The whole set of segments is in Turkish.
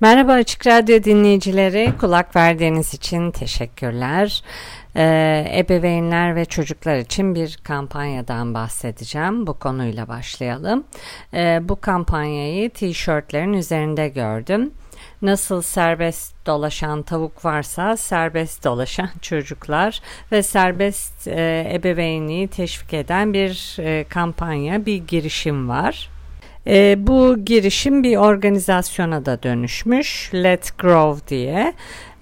Merhaba Açık Radyo dinleyicileri, kulak verdiğiniz için teşekkürler. Ee, ebeveynler ve çocuklar için bir kampanyadan bahsedeceğim. Bu konuyla başlayalım. Ee, bu kampanyayı tişörtlerin üzerinde gördüm. Nasıl serbest dolaşan tavuk varsa serbest dolaşan çocuklar ve serbest e, ebeveynliği teşvik eden bir e, kampanya, bir girişim var. E, bu girişim bir organizasyona da dönüşmüş. Let Grow diye.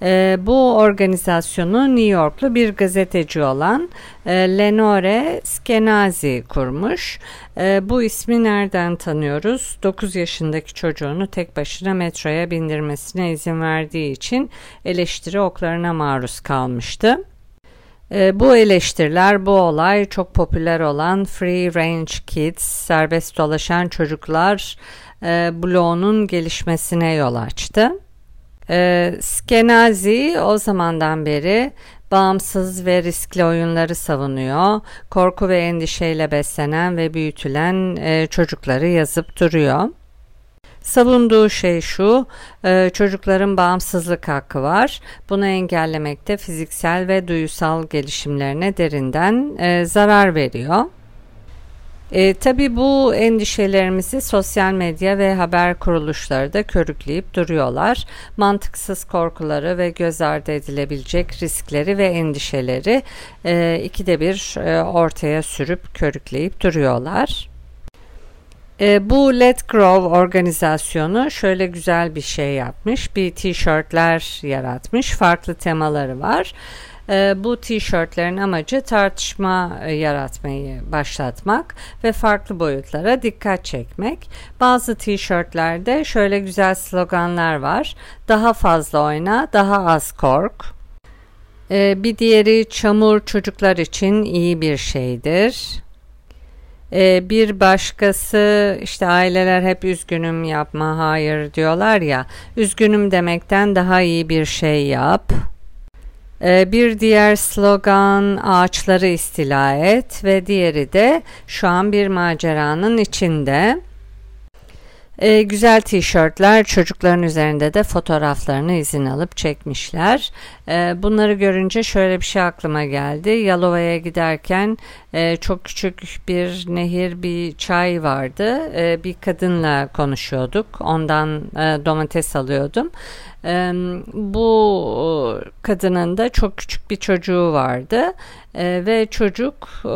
E, bu organizasyonu New Yorklu bir gazeteci olan e, Lenore Skenazi kurmuş. E, bu ismi nereden tanıyoruz? 9 yaşındaki çocuğunu tek başına metroya bindirmesine izin verdiği için eleştiri oklarına maruz kalmıştı. E, bu eleştiriler bu olay çok popüler olan Free Range Kids, serbest dolaşan çocuklar e, bloğunun gelişmesine yol açtı. E, Skenazi o zamandan beri bağımsız ve riskli oyunları savunuyor. Korku ve endişeyle beslenen ve büyütülen e, çocukları yazıp duruyor. Savunduğu şey şu, e, çocukların bağımsızlık hakkı var. Bunu engellemekte fiziksel ve duysal gelişimlerine derinden e, zarar veriyor. E, tabii bu endişelerimizi sosyal medya ve haber kuruluşları da körükleyip duruyorlar. Mantıksız korkuları ve göz ardı edilebilecek riskleri ve endişeleri e, ikide bir e, ortaya sürüp körükleyip duruyorlar. E, bu Let Grow organizasyonu şöyle güzel bir şey yapmış. Bir tişörtler yaratmış. Farklı temaları var. E, bu tişörtlerin amacı tartışma e, yaratmayı başlatmak ve farklı boyutlara dikkat çekmek. Bazı tişörtlerde şöyle güzel sloganlar var. Daha fazla oyna, daha az kork. E, bir diğeri çamur çocuklar için iyi bir şeydir. Ee, bir başkası işte aileler hep üzgünüm yapma hayır diyorlar ya üzgünüm demekten daha iyi bir şey yap. Ee, bir diğer slogan ağaçları istila et ve diğeri de şu an bir maceranın içinde. E, güzel tişörtler çocukların üzerinde de fotoğraflarını izin alıp çekmişler. E, bunları görünce şöyle bir şey aklıma geldi. Yalova'ya giderken e, çok küçük bir nehir bir çay vardı. E, bir kadınla konuşuyorduk. Ondan e, domates alıyordum. E, bu kadının da çok küçük bir çocuğu vardı e, ve çocuk e,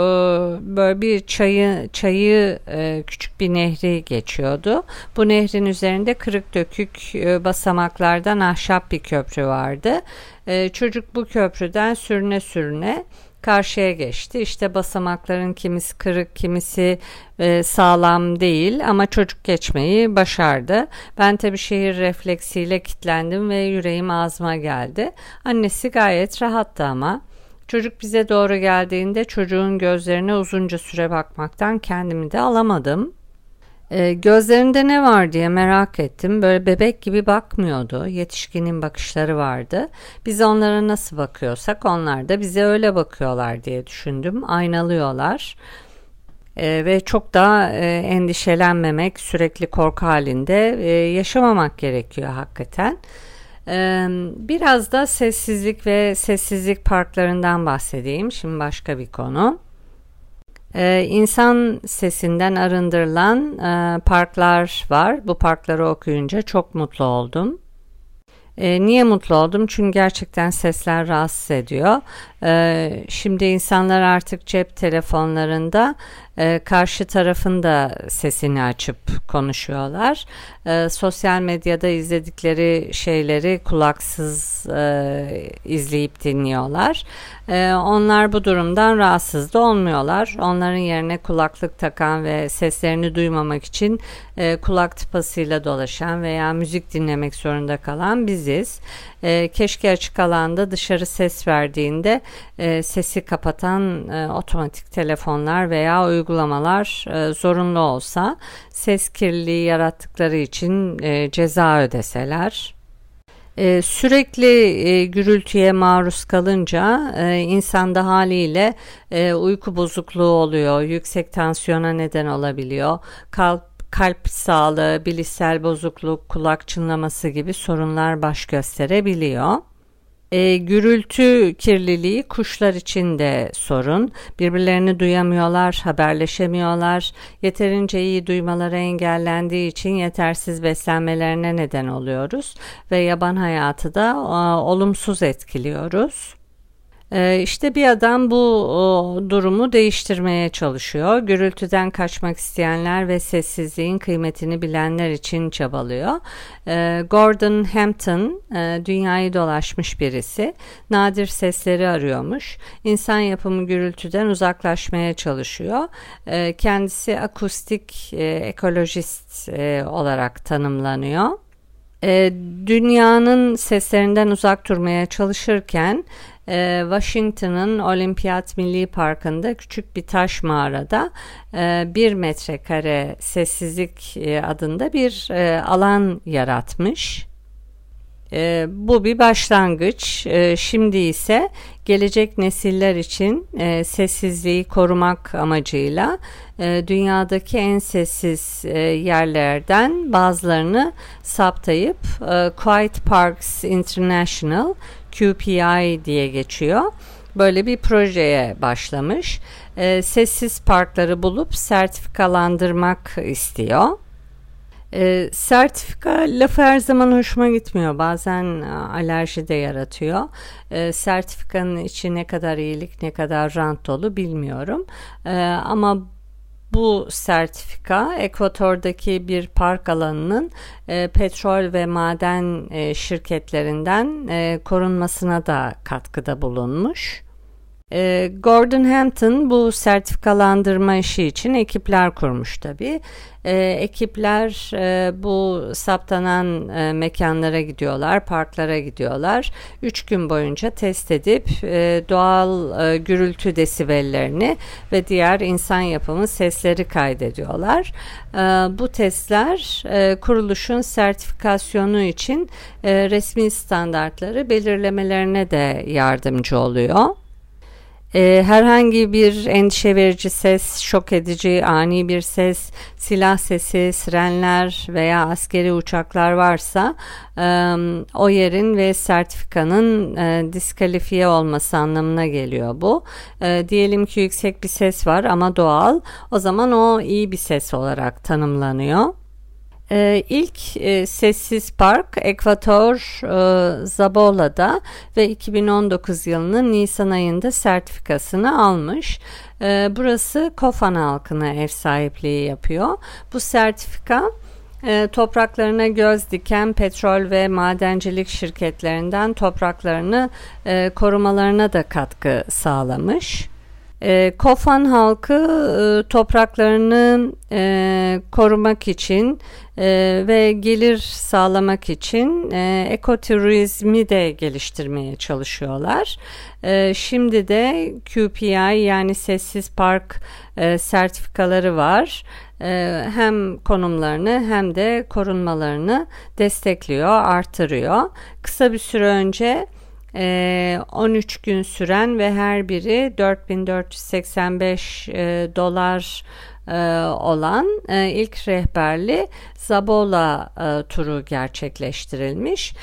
böyle bir çayı çayı e, küçük bir nehri geçiyordu. Bu nehrin üzerinde kırık dökük e, basamaklardan ahşap bir köprü vardı. E, çocuk bu köprüden sürüne sürüne karşıya geçti. İşte basamakların kimisi kırık, kimisi e, sağlam değil ama çocuk geçmeyi başardı. Ben tabii şehir refleksiyle kilitlendim ve yüreğim ağzıma geldi. Annesi gayet rahattı ama. Çocuk bize doğru geldiğinde çocuğun gözlerine uzunca süre bakmaktan kendimi de alamadım. E, gözlerinde ne var diye merak ettim. Böyle bebek gibi bakmıyordu. Yetişkinin bakışları vardı. Biz onlara nasıl bakıyorsak onlar da bize öyle bakıyorlar diye düşündüm. Aynalıyorlar. E, ve çok da e, endişelenmemek, sürekli korku halinde e, yaşamamak gerekiyor hakikaten. E, biraz da sessizlik ve sessizlik parklarından bahsedeyim. Şimdi başka bir konu. Ee, insan sesinden arındırılan e, parklar var. Bu parkları okuyunca çok mutlu oldum. E, niye mutlu oldum? Çünkü gerçekten sesler rahatsız ediyor. E, şimdi insanlar artık cep telefonlarında e, karşı tarafın da sesini açıp konuşuyorlar. E, sosyal medyada izledikleri şeyleri kulaksız e, izleyip dinliyorlar. E, onlar bu durumdan rahatsız da olmuyorlar. Onların yerine kulaklık takan ve seslerini duymamak için e, kulak tıpasıyla dolaşan veya müzik dinlemek zorunda kalan biziz. E, keşke açık alanda dışarı ses verdiğinde e, sesi kapatan e, otomatik telefonlar veya uygulamalar e, zorunlu olsa ses kirliliği yarattıkları için e, ceza ödeseler. Ee, sürekli e, gürültüye maruz kalınca e, insanda haliyle e, uyku bozukluğu oluyor, yüksek tansiyona neden olabiliyor, kalp kalp sağlığı, bilişsel bozukluk, kulak çınlaması gibi sorunlar baş gösterebiliyor. E, gürültü kirliliği kuşlar için de sorun. Birbirlerini duyamıyorlar, haberleşemiyorlar. Yeterince iyi duymaları engellendiği için yetersiz beslenmelerine neden oluyoruz ve yaban hayatı da a, olumsuz etkiliyoruz. Ee, işte bir adam bu durumu değiştirmeye çalışıyor. Gürültüden kaçmak isteyenler ve sessizliğin kıymetini bilenler için çabalıyor. Ee, Gordon Hampton e, dünyayı dolaşmış birisi. Nadir sesleri arıyormuş. İnsan yapımı gürültüden uzaklaşmaya çalışıyor. Ee, kendisi akustik e, ekolojist e, olarak tanımlanıyor. Dünyanın seslerinden uzak durmaya çalışırken e, Washington'ın Olimpiyat Milli Parkı'nda küçük bir taş mağarada e, bir metrekare sessizlik e, adında bir e, alan yaratmış. E, bu bir başlangıç. Şimdi ise gelecek nesiller için sessizliği korumak amacıyla dünyadaki en sessiz yerlerden bazılarını saptayıp Quiet Parks International QPI diye geçiyor. Böyle bir projeye başlamış. E, sessiz parkları bulup sertifikalandırmak istiyor. E, sertifika lafı her zaman hoşuma gitmiyor. Bazen e, alerji de yaratıyor. E, sertifikanın içi ne kadar iyilik ne kadar rant dolu bilmiyorum. E, ama bu sertifika Ekvator'daki bir park alanının e, petrol ve maden e, şirketlerinden e, korunmasına da katkıda bulunmuş. E, Gordon Hampton bu sertifikalandırma işi için ekipler kurmuş tabii. E, ekipler bu saptanan e, mekanlara gidiyorlar, parklara gidiyorlar. Üç gün boyunca test edip e, doğal e, gürültü desibellerini ve diğer insan yapımı sesleri kaydediyorlar. E, bu testler e, kuruluşun sertifikasyonu için e, resmi standartları belirlemelerine de yardımcı oluyor. E, herhangi bir endişe verici ses, şok edici, ani bir ses, silah sesi, sirenler veya askeri uçaklar varsa e, o yerin ve sertifikanın e, diskalifiye olması anlamına geliyor bu. E, diyelim ki yüksek bir ses var ama doğal, o zaman o iyi bir ses olarak tanımlanıyor. Ee, ilk e, sessiz park Ekvator e, Zabola'da ve 2019 yılının Nisan ayında sertifikasını almış. E, burası Kofan halkına ev sahipliği yapıyor. Bu sertifika e, topraklarına göz diken petrol ve madencilik şirketlerinden topraklarını e, korumalarına da katkı sağlamış. E, Kofan halkı e, topraklarını e, korumak için e, ve gelir sağlamak için e, ekoturizmi de geliştirmeye çalışıyorlar. E, şimdi de QPI yani sessiz park e, sertifikaları var. E, hem konumlarını hem de korunmalarını destekliyor, artırıyor. Kısa bir süre önce 13 ee, gün süren ve her biri 4485 e, dolar e, olan e, ilk rehberli Zabola turu gerçekleştirilmiş.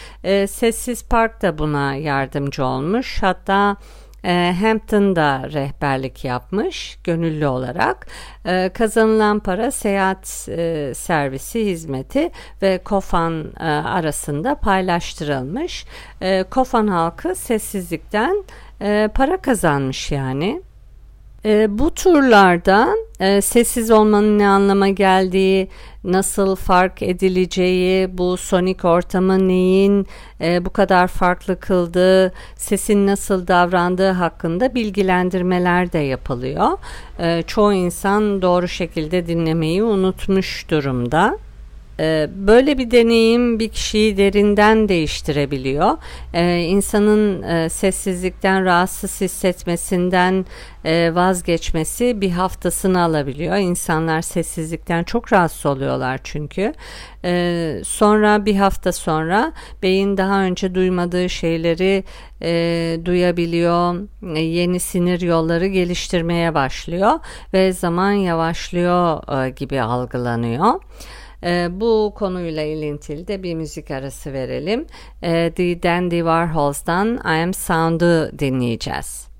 Sessiz Park da buna yardımcı olmuş. Hatta e, Hampton'da rehberlik yapmış gönüllü olarak. E, kazanılan para seyahat e, servisi hizmeti ve Kofan e, arasında paylaştırılmış. E, Kofan halkı sessizlikten e, para kazanmış yani. E, bu turlarda e, sessiz olmanın ne anlama geldiği, nasıl fark edileceği, bu sonik ortamı neyin e, bu kadar farklı kıldığı, sesin nasıl davrandığı hakkında bilgilendirmeler de yapılıyor. E, çoğu insan doğru şekilde dinlemeyi unutmuş durumda. Ee, böyle bir deneyim bir kişiyi derinden değiştirebiliyor. Ee, insanın e, sessizlikten rahatsız hissetmesinden e, vazgeçmesi bir haftasını alabiliyor. İnsanlar sessizlikten çok rahatsız oluyorlar çünkü. Ee, sonra bir hafta sonra beyin daha önce duymadığı şeyleri e, duyabiliyor. Yeni sinir yolları geliştirmeye başlıyor ve zaman yavaşlıyor gibi algılanıyor. E, bu konuyla ilintili de bir müzik arası verelim. E, The Dandy Warhols'dan I Am Sound'u dinleyeceğiz.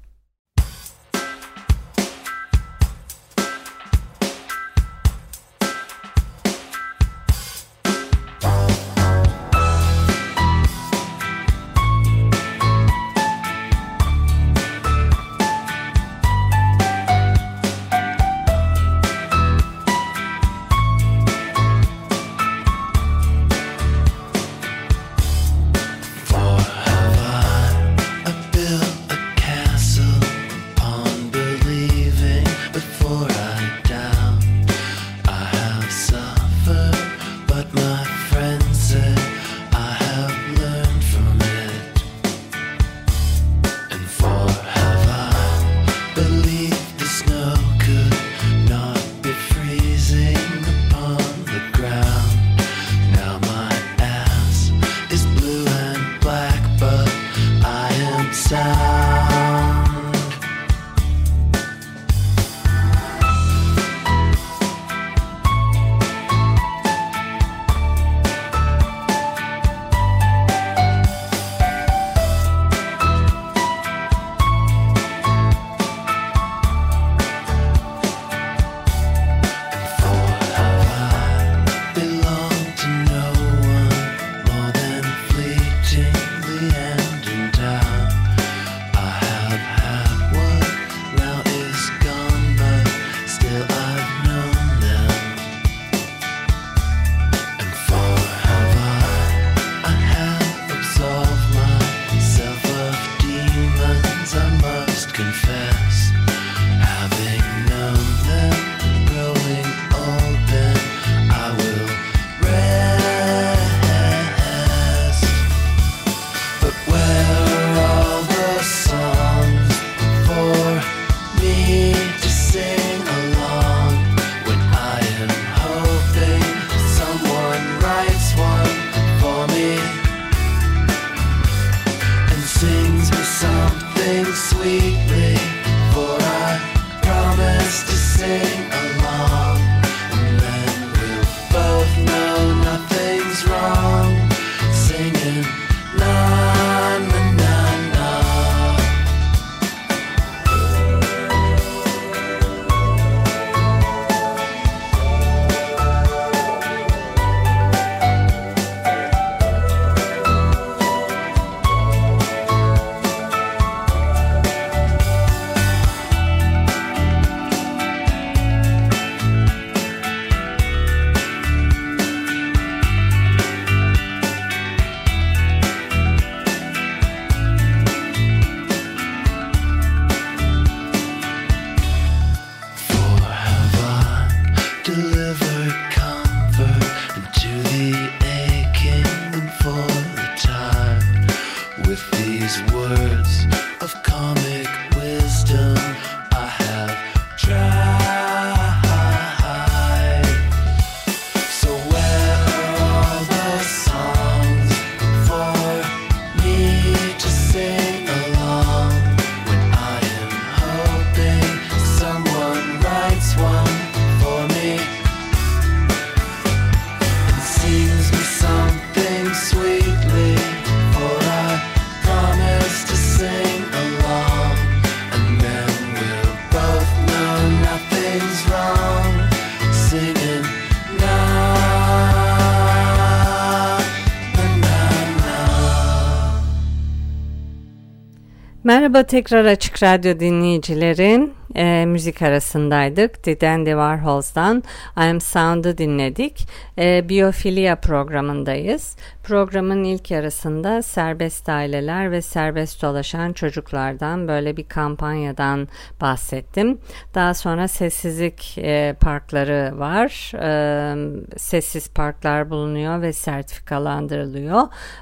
Merhaba tekrar Açık Radyo dinleyicileri. E, müzik arasındaydık. The Dandy Warhols'dan I Am Sound'ı dinledik. E, Biyofilia programındayız. Programın ilk yarısında serbest aileler ve serbest dolaşan çocuklardan böyle bir kampanyadan bahsettim. Daha sonra sessizlik e, parkları var. E, sessiz parklar bulunuyor ve sertifikalandırılıyor.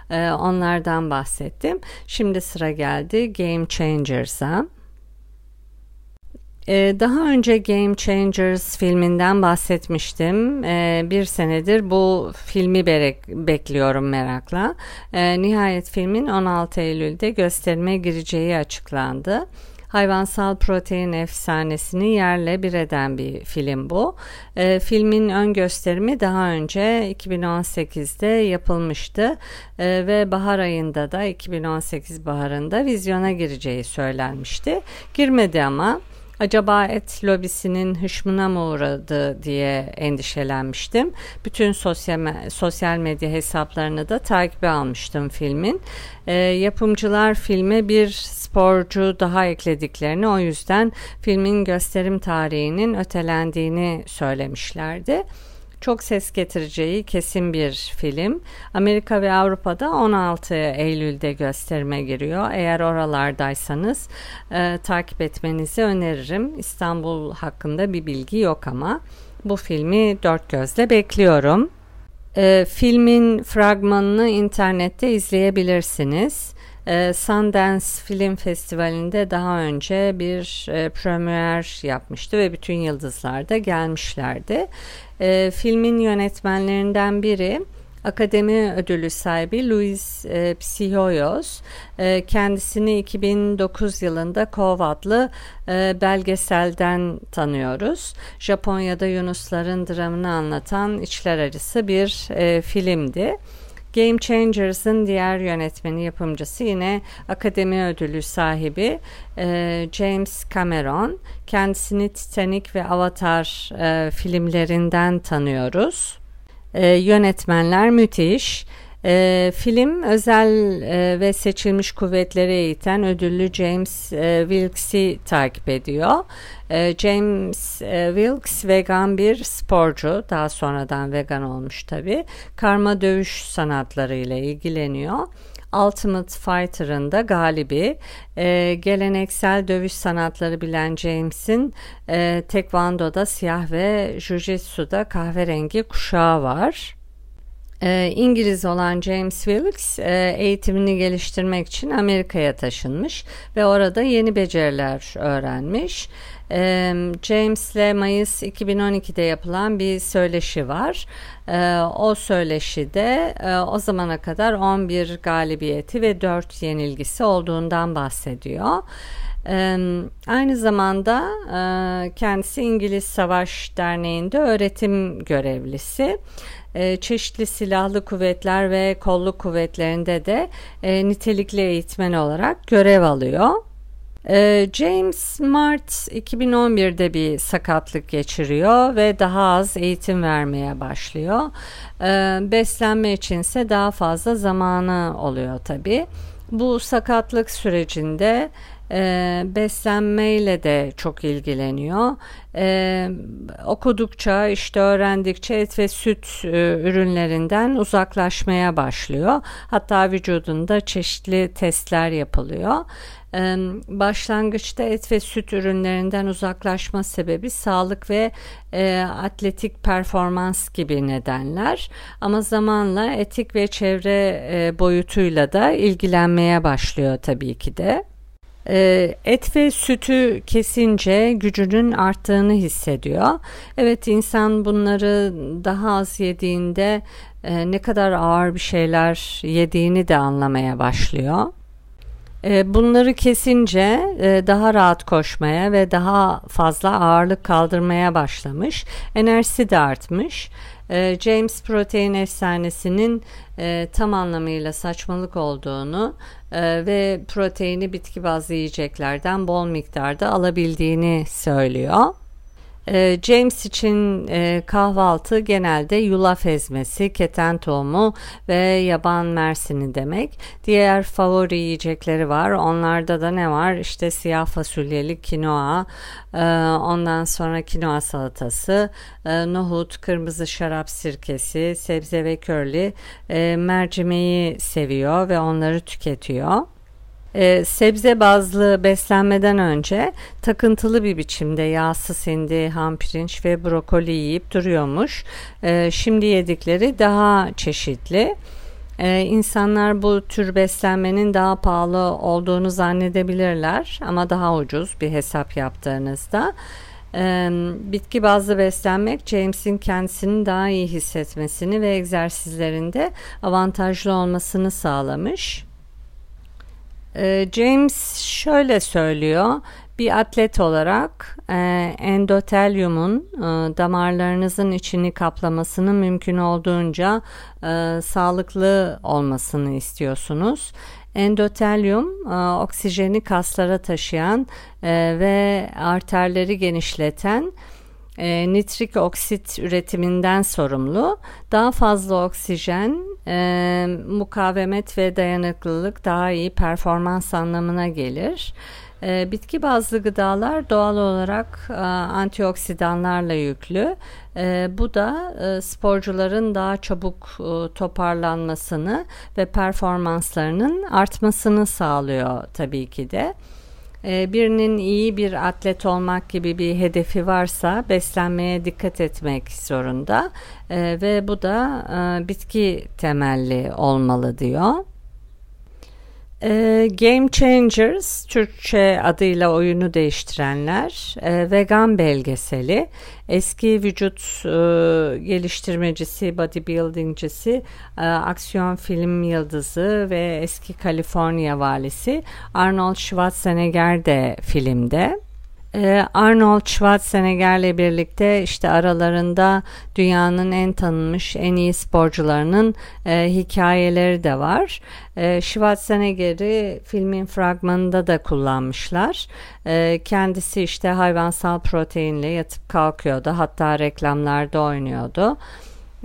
E, onlardan bahsettim. Şimdi sıra geldi Game Changers'a. Ee, daha önce Game Changers filminden bahsetmiştim. Ee, bir senedir bu filmi bekliyorum merakla. Ee, nihayet filmin 16 Eylül'de gösterime gireceği açıklandı. Hayvansal protein efsanesini yerle bir eden bir film bu. E, filmin ön gösterimi daha önce 2018'de yapılmıştı e, ve bahar ayında da 2018 baharında vizyona gireceği söylenmişti. Girmedi ama acaba et lobisinin hışmına mı uğradı diye endişelenmiştim. Bütün sosyal, sosyal medya hesaplarını da takibe almıştım filmin. E, yapımcılar filme bir sporcu daha eklediklerini o yüzden filmin gösterim tarihinin ötelendiğini söylemişlerdi çok ses getireceği kesin bir film. Amerika ve Avrupa'da 16 Eylül'de gösterime giriyor. Eğer oralardaysanız e, takip etmenizi öneririm. İstanbul hakkında bir bilgi yok ama bu filmi dört gözle bekliyorum. E, filmin fragmanını internette izleyebilirsiniz. E, Sundance Film Festivali'nde daha önce bir e, premier yapmıştı ve bütün yıldızlar da gelmişlerdi. E, filmin yönetmenlerinden biri Akademi ödülü sahibi Luis e, Psihoyos e, kendisini 2009 yılında Kov adlı e, belgeselden tanıyoruz. Japonya'da Yunusların dramını anlatan içler acısı bir e, filmdi. Game Changers'ın diğer yönetmeni yapımcısı yine Akademi Ödülü sahibi e, James Cameron. Kendisini Titanic ve Avatar e, filmlerinden tanıyoruz. E, yönetmenler müthiş. E, film özel e, ve seçilmiş kuvvetleri eğiten ödüllü James e, Wilkes'i takip ediyor. E, James e, Wilkes vegan bir sporcu, daha sonradan vegan olmuş tabi. Karma dövüş sanatları ile ilgileniyor. Ultimate Fighter'ın da galibi. E, geleneksel dövüş sanatları bilen James'in e, Tekvando'da siyah ve Jiu-Jitsu'da kahverengi kuşağı var. E, İngiliz olan James Wilkes e, eğitimini geliştirmek için Amerika'ya taşınmış ve orada yeni beceriler öğrenmiş. E, James'le Mayıs 2012'de yapılan bir söyleşi var. E, o söyleşide e, o zamana kadar 11 galibiyeti ve 4 yenilgisi olduğundan bahsediyor. Aynı zamanda e, kendisi İngiliz Savaş Derneği'nde öğretim görevlisi e, çeşitli silahlı kuvvetler ve kolluk kuvvetlerinde de e, nitelikli eğitmen olarak görev alıyor. James Mart 2011'de bir sakatlık geçiriyor ve daha az eğitim vermeye başlıyor. Beslenme içinse daha fazla zamanı oluyor tabi. Bu sakatlık sürecinde e, beslenmeyle de çok ilgileniyor. E, okudukça işte öğrendikçe et ve süt e, ürünlerinden uzaklaşmaya başlıyor. Hatta vücudunda çeşitli testler yapılıyor. Ee, başlangıçta et ve süt ürünlerinden uzaklaşma sebebi sağlık ve e, atletik performans gibi nedenler ama zamanla etik ve çevre e, boyutuyla da ilgilenmeye başlıyor tabii ki de. Ee, et ve sütü kesince gücünün arttığını hissediyor. Evet insan bunları daha az yediğinde e, ne kadar ağır bir şeyler yediğini de anlamaya başlıyor. E, bunları kesince e, daha rahat koşmaya ve daha fazla ağırlık kaldırmaya başlamış. Enerjisi de artmış. E, James protein efsanesinin tam anlamıyla saçmalık olduğunu ve proteini bitki bazlı yiyeceklerden bol miktarda alabildiğini söylüyor. Ee, James için e, kahvaltı genelde yulaf ezmesi, keten tohumu ve yaban mersini demek. Diğer favori yiyecekleri var. Onlarda da ne var? İşte siyah fasulyeli kinoa, e, ondan sonra kinoa salatası, e, nohut, kırmızı şarap sirkesi, sebze ve körli mercimeği seviyor ve onları tüketiyor e, sebze bazlı beslenmeden önce takıntılı bir biçimde yağsız hindi, ham pirinç ve brokoli yiyip duruyormuş. E, şimdi yedikleri daha çeşitli. Ee, insanlar bu tür beslenmenin daha pahalı olduğunu zannedebilirler ama daha ucuz bir hesap yaptığınızda. Ee, bitki bazlı beslenmek James'in kendisini daha iyi hissetmesini ve egzersizlerinde avantajlı olmasını sağlamış. Ee, James şöyle söylüyor. Bir atlet olarak e, endotelyumun e, damarlarınızın içini kaplamasının mümkün olduğunca e, sağlıklı olmasını istiyorsunuz. Endotelyum oksijeni kaslara taşıyan ve arterleri genişleten nitrik oksit üretiminden sorumlu. Daha fazla oksijen, e, mukavemet ve dayanıklılık daha iyi performans anlamına gelir. E, bitki bazlı gıdalar doğal olarak e, antioksidanlarla yüklü. E, bu da e, sporcuların daha çabuk e, toparlanmasını ve performanslarının artmasını sağlıyor tabii ki de. Ee, birinin iyi bir atlet olmak gibi bir hedefi varsa beslenmeye dikkat etmek zorunda ee, ve bu da e, bitki temelli olmalı diyor. E, Game Changers, Türkçe adıyla oyunu değiştirenler, e, vegan belgeseli, eski vücut e, geliştirmecisi, bodybuildingcisi, e, aksiyon film yıldızı ve eski Kaliforniya valisi Arnold Schwarzenegger de filmde. Ee, Arnold Schwarzenegger'le birlikte işte aralarında dünyanın en tanınmış en iyi sporcularının e, hikayeleri de var. E, Schwarzenegger'i filmin fragmanında da kullanmışlar. E, kendisi işte hayvansal proteinle yatıp kalkıyordu hatta reklamlarda oynuyordu.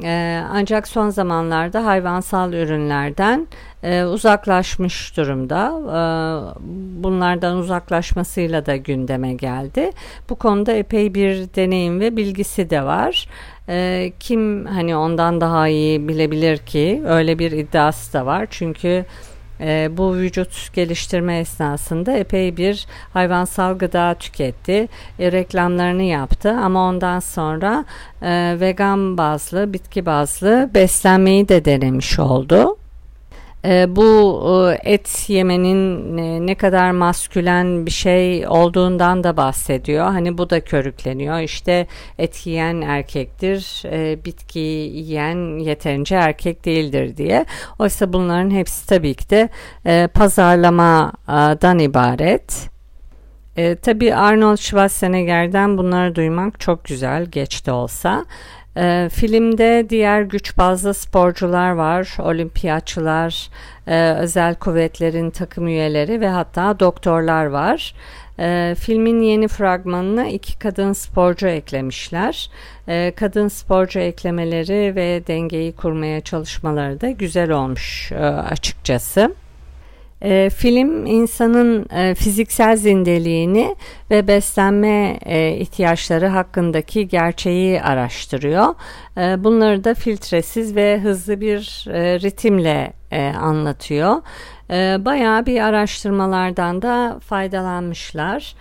E, ancak son zamanlarda hayvansal ürünlerden e, uzaklaşmış durumda. E, bunlardan uzaklaşmasıyla da gündeme geldi. Bu konuda epey bir deneyim ve bilgisi de var. E, kim hani ondan daha iyi bilebilir ki öyle bir iddiası da var. Çünkü e, bu vücut geliştirme esnasında epey bir hayvansal gıda tüketti. E, reklamlarını yaptı ama ondan sonra e, vegan bazlı, bitki bazlı beslenmeyi de denemiş oldu. E, bu e, et yemenin e, ne kadar maskülen bir şey olduğundan da bahsediyor. Hani bu da körükleniyor. İşte et yiyen erkektir, e, bitki yiyen yeterince erkek değildir diye. Oysa bunların hepsi tabii ki de e, pazarlamadan ibaret. E, tabii Arnold Schwarzenegger'den bunları duymak çok güzel geç olsa. E, filmde diğer güç bazlı sporcular var, olimpiyatçılar, e, özel kuvvetlerin takım üyeleri ve hatta doktorlar var. E, filmin yeni fragmanına iki kadın sporcu eklemişler. E, kadın sporcu eklemeleri ve dengeyi kurmaya çalışmaları da güzel olmuş e, açıkçası. E, film insanın e, fiziksel zindeliğini ve beslenme e, ihtiyaçları hakkındaki gerçeği araştırıyor. E, bunları da filtresiz ve hızlı bir e, ritimle e, anlatıyor. E, bayağı bir araştırmalardan da faydalanmışlar.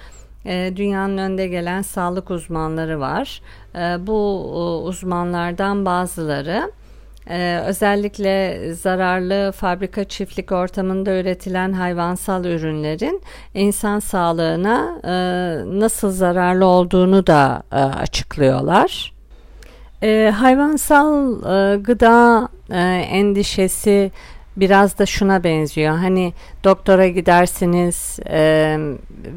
E, dünyanın önde gelen sağlık uzmanları var. E, bu uzmanlardan bazıları ee, özellikle zararlı fabrika çiftlik ortamında üretilen hayvansal ürünlerin insan sağlığına e, nasıl zararlı olduğunu da e, açıklıyorlar. E, hayvansal e, gıda e, endişesi biraz da şuna benziyor. Hani doktora gidersiniz e,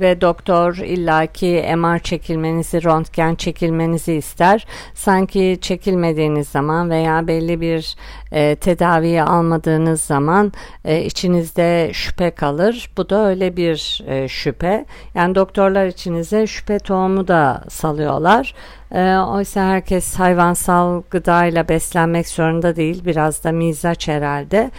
ve doktor illaki MR çekilmenizi, röntgen çekilmenizi ister. Sanki çekilmediğiniz zaman veya belli bir e, tedaviyi almadığınız zaman e, içinizde şüphe kalır. Bu da öyle bir e, şüphe. Yani doktorlar içinize şüphe tohumu da salıyorlar. E, oysa herkes hayvansal gıdayla beslenmek zorunda değil. Biraz da mizaç herhalde.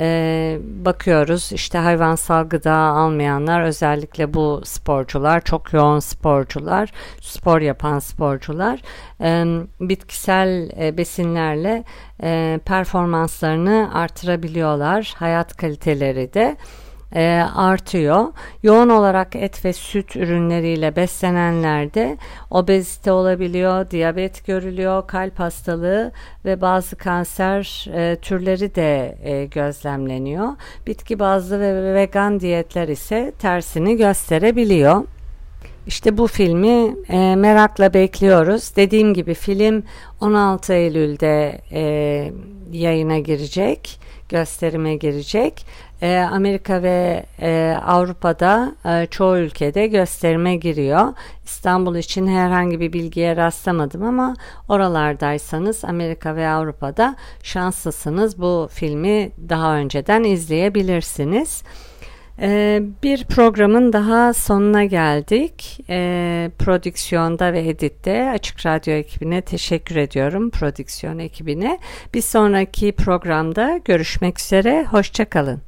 Ee, bakıyoruz işte hayvansal gıda almayanlar özellikle bu sporcular çok yoğun sporcular spor yapan sporcular e, bitkisel e, besinlerle e, performanslarını artırabiliyorlar hayat kaliteleri de e, artıyor. Yoğun olarak et ve süt ürünleriyle beslenenlerde obezite olabiliyor, diyabet görülüyor, kalp hastalığı ve bazı kanser e, türleri de e, gözlemleniyor. Bitki bazlı ve vegan diyetler ise tersini gösterebiliyor. İşte bu filmi e, merakla bekliyoruz. Dediğim gibi film 16 Eylül'de e, yayına girecek, gösterime girecek. E, Amerika ve e, Avrupa'da e, çoğu ülkede gösterime giriyor. İstanbul için herhangi bir bilgiye rastlamadım ama oralardaysanız Amerika ve Avrupa'da şanslısınız. Bu filmi daha önceden izleyebilirsiniz. Ee, bir programın daha sonuna geldik. Ee, prodüksiyonda ve editte Açık Radyo ekibine teşekkür ediyorum. Prodüksiyon ekibine. Bir sonraki programda görüşmek üzere. Hoşçakalın.